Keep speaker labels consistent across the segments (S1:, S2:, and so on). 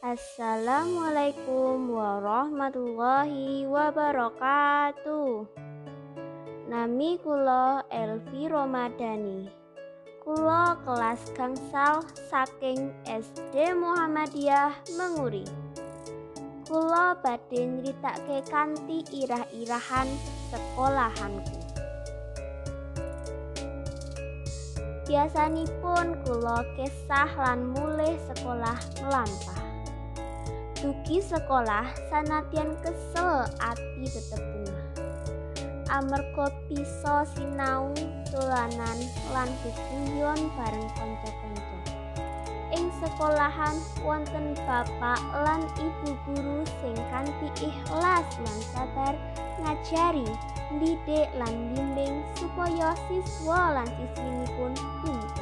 S1: Assalamualaikum warahmatullahi wabarakatuh. Nami kula Elvi Romadani. Kula kelas gangsal saking SD Muhammadiyah Menguri. Kula badhe nyritake kanthi irah-irahan sekolahanku. Biasanipun kula kesah lan mulih sekolah melampah. Dugi sekolah sanadyan kesel ati tetep bunga. Amarga bisa sinau dolanan lan beguyon bareng kanca-kanca. Ing sekolahan wonten bapak lan ibu guru sing kanthi ikhlas lan sabar ngajari didik lan bimbing supaya siswa lan siswinipun pinter.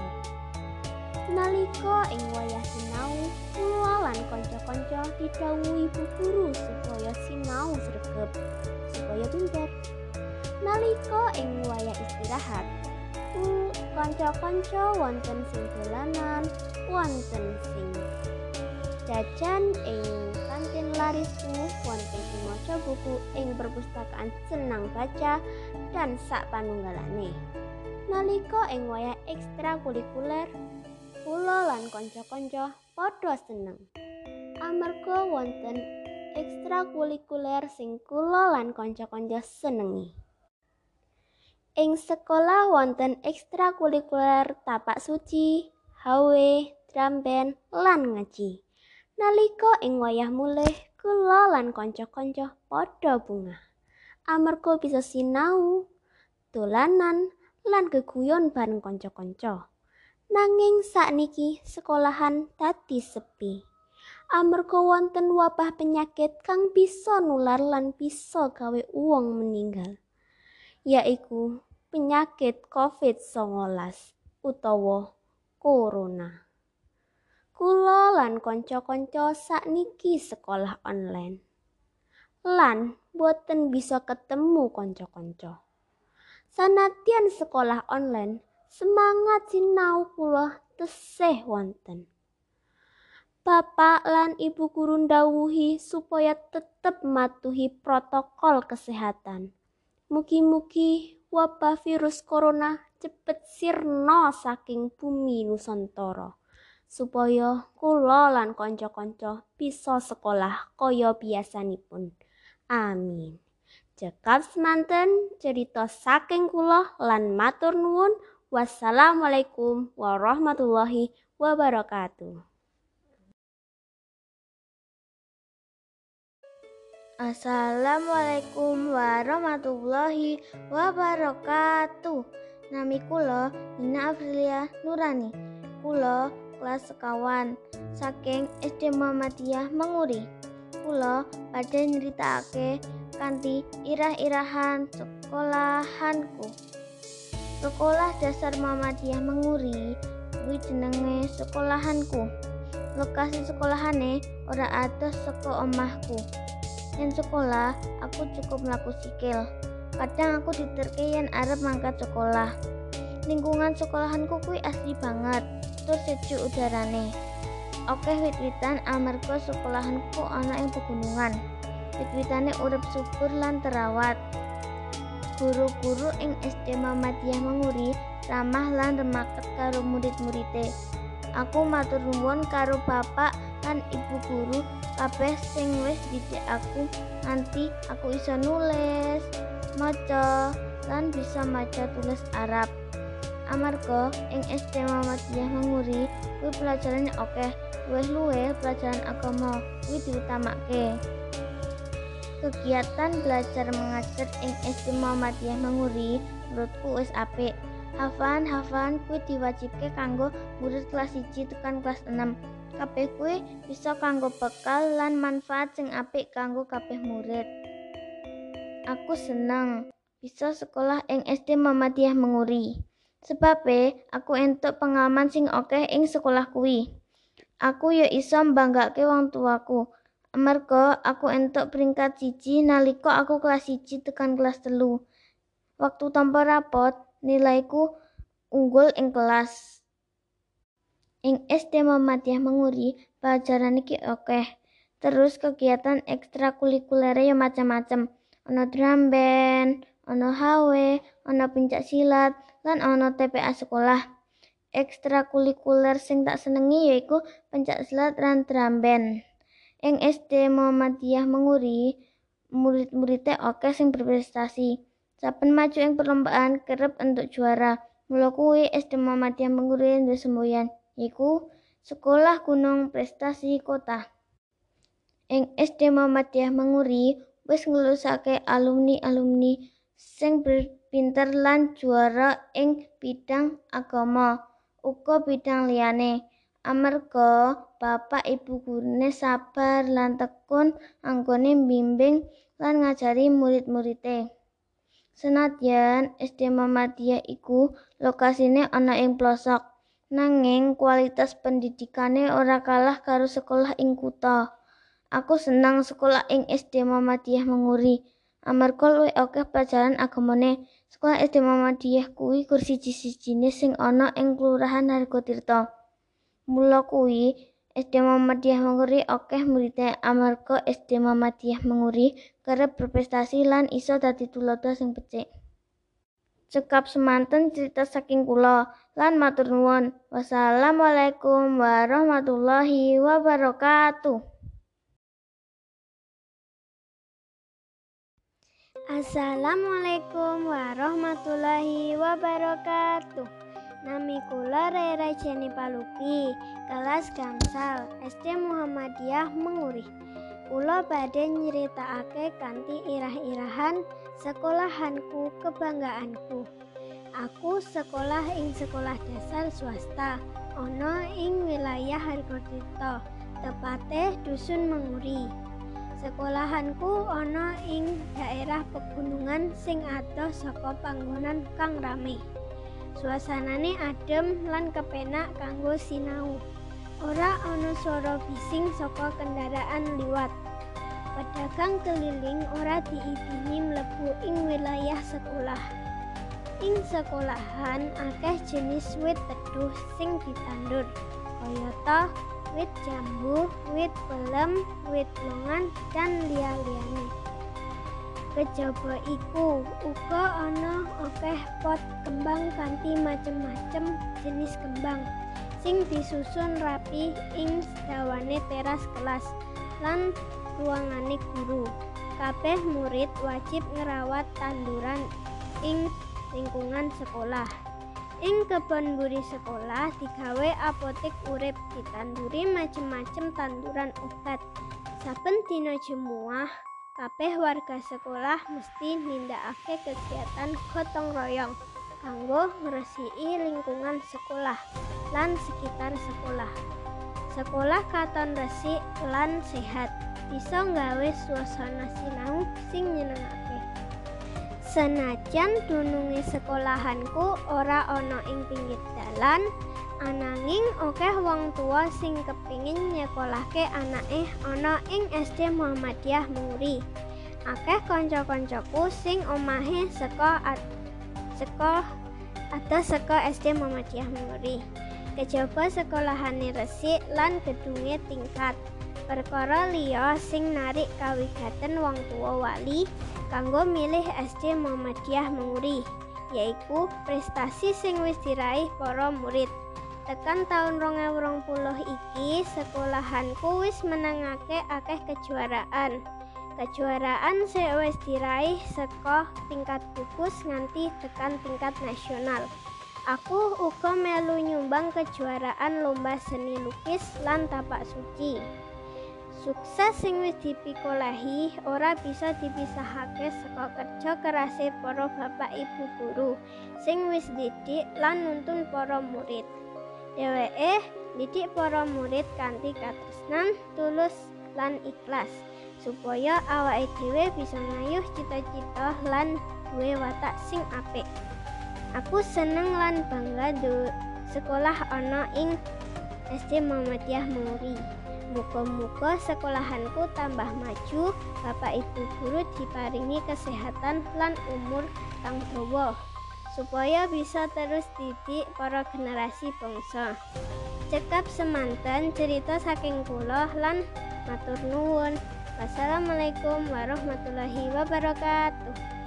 S1: Nalika ing wayah sinau, kula lan kanca-kanca didhawuhi ibu guru supaya sinau sregep, supaya pinter. Nalika ing wayah istirahat, kanca-kanca wonten sing dolanan, wonten sing jajan ing kantin larisku wonten sing maca buku ing perpustakaan senang baca dan sak panunggalane. Nalika ing wayah ekstrakurikuler, kula lan kanca-kanca padha seneng. Amarga wonten ekstrakurikuler sing kula lan kanca-kanca senengi. Ing sekolah wonten ekstrakurikuler tapak suci, hawe, drum band, lan ngaji. Nalika ing wayah mulih, kula lan kanca-kanca padha bunga. Amarga bisa sinau, dolanan, lan geguyon bareng kanca-kanca. Nanging sakniki sekolahan dadi sepi. Amarga wonten wabah penyakit kang bisa nular lan bisa gawe uwong meninggal. Yaiku penyakit COVID-19 utawa corona. Kula lan kanca-kanca sakniki sekolah online. Lan boten bisa ketemu kanca-kanca. Sanadyan sekolah online, semangat sinau kula tesih wonten. Bapak lan Ibu guru ndawuhi supaya tetep matuhi protokol kesehatan. Mugi-mugi wabah virus corona cepet sirna saking bumi Nusantara. supaya kula lan kanca-kanca bisa sekolah kaya biasanipun. Amin. Cekap semanten cerita saking kula lan matur nuwun. Wassalamualaikum warahmatullahi wabarakatuh.
S2: Assalamualaikum warahmatullahi wabarakatuh. Nami kula Nina Aprilia Nurani. Kula kelas sekawan saking SD Muhammadiyah Menguri. Kula pada nyeritakake kanthi irah-irahan sekolahanku. Sekolah Dasar Muhammadiyah Menguri kuwi jenenge sekolahanku. Lokasi sekolahane ora adoh saka omahku. Yen sekolah, aku cukup mlaku sikil. Kadang aku diterke yen arep mangkat sekolah. Lingkungan sekolahanku kuwi asli banget tur sejuk udarane. Oke wit-witan amarga sekolahanku ana ing pegunungan. Wit-witane urip subur lan terawat. Guru-guru ing SD Muhammadiyah Menguri ramah lan remaket karo murid-muride. Aku matur nuwun karo bapak lan ibu guru kabeh sing wis didik aku nganti aku iso nulis, maca, lan bisa maca tulis Arab. amarga ing SD Muhammadiyah Menguri kuwi pelajaran oke luwih luwih pelajaran agama kuwi diutamake kegiatan belajar mengajar ing SD Muhammadiyah Menguri menurutku wis apik hafan kuwi diwajibke kanggo murid kelas 1 tekan kelas 6 kabeh kuwi bisa kanggo bekal lan manfaat sing apik kanggo kabeh murid aku seneng bisa sekolah ing SD Muhammadiyah Menguri Sebabe aku entuk pengalaman sing akeh ing sekolah kuwi. Aku ya iso mbanggake wong tuaku. Amarga aku entuk peringkat siji nalika aku kelas siji tekan kelas telu. Waktu tanpa rapot, nilaiku unggul ing kelas. Ing SD Muhammadiyah Menguri, pelajaran iki oke. Terus kegiatan ekstrakurikuler ya macam-macam. Ono drum band, ono HW, ono pencak silat, lan ono TPA sekolah. Ekstrakurikuler sing tak senengi yaiku pencak silat lan drum band. Ing SD Muhammadiyah Menguri, murid-muridnya oke sing berprestasi. Saben maju ing perlombaan kerep untuk juara. Mula SD Muhammadiyah Menguri duwe semboyan yaiku Sekolah Gunung Prestasi Kota. Ing SD Muhammadiyah Menguri wis ngelusake alumni-alumni sing berpinter lan juara ing bidang agama, uga bidang liyane. Amarga bapak ibu gurune sabar lan tekun anggone bimbing lan ngajari murid-muride. Senadyan SD Muhammadiyah iku lokasine ana ing pelosok, Nanging kualitas pendidikane ora kalah karo sekolah ing kutha. Aku senang sekolah ing SD Muhammadiyah Menguri. Amarga luwih akeh pelajaran agamane. Sekolah SD Muhammadiyah kuwi kursi siji-sijine sing ana ing Kelurahan Hargotirto. Mula kuwi SD Muhammadiyah Menguri akeh muridé amarga SD Muhammadiyah Menguri kerep berprestasi lan iso dadi tulodo sing becik. Cekap semanten cerita saking kula lan matur nuwun. Wassalamualaikum warahmatullahi wabarakatuh.
S3: Assalamualaikum warahmatullahi wabarakatuh. Nami kula Rera Jenny Palupi, kelas Gangsal, SD Muhammadiyah Menguri. Kula badhe nyritakake kanthi irah-irahan sekolahanku kebanggaanku. Aku sekolah ing sekolah dasar swasta ana ing wilayah Hargotirto, tepate dusun Menguri. Sekolahanku ana ing daerah pegunungan sing adoh saka panggonan kang rame. Suasanane adem lan kepenak kanggo sinau. Ora ana swara bising saka kendaraan liwat. Pedagang keliling ora diidini mlebu ing wilayah sekolah. Ing sekolahan akeh jenis wit teduh sing ditandur, kayata wit jambu, wit pelem, wit longan, dan liya-liyane. Kejaba iku uga ana akeh pot kembang kanthi macem-macem jenis kembang sing disusun rapi ing dawane teras kelas lan ruangane guru. Kabeh murid wajib ngerawat tanduran ing lingkungan sekolah. Ing kebon buri sekolah digawe apotek urip ditanduri macem-macem tanduran obat. Saben dina jemuah, kabeh warga sekolah mesti nindakake kegiatan gotong royong kanggo ngresiki lingkungan sekolah lan sekitar sekolah. Sekolah katon resik lan sehat, bisa nggawe suasana sinau sing nyenengake. Senajan dununge sekolahanku ora ana ing pinggir dalan, ananging akeh wong tua sing kepingin nyekolahke anake ana ing SD Muhammadiyah Muri. Akeh kanca-kancaku sing omahe saka saka atau saka SD Muhammadiyah Muri. Kejaba sekolahane resik lan gedunge tingkat. Perkara liya sing narik kawigaten wong tua wali kanggo milih SD Muhammadiyah Menguri, yaiku prestasi sing wis diraih para murid. Tekan tahun 2020 iki sekolahanku wis menangake akeh kejuaraan. Kejuaraan sing wis diraih saka tingkat gugus nganti tekan tingkat nasional. Aku uga melu nyumbang kejuaraan lomba seni lukis lan tapak suci. Sukses sing wis dipikolahi ora bisa dipisahake saka kerja kerase para bapak ibu guru sing wis didik lan nuntun para murid. Dheweke didik para murid kanthi katresnan, tulus lan ikhlas supaya awake dhewe bisa ngayuh cita-cita lan duwe watak sing apik. Aku seneng lan bangga du sekolah ana ing SD Muhammadiyah Muri. Muga-muga sekolahanku tambah maju, Bapak Ibu guru diparingi kesehatan lan umur kang dawa supaya bisa terus didik para generasi bangsa. Cekap semanten cerita saking kula lan matur nuwun. Wassalamualaikum warahmatullahi wabarakatuh.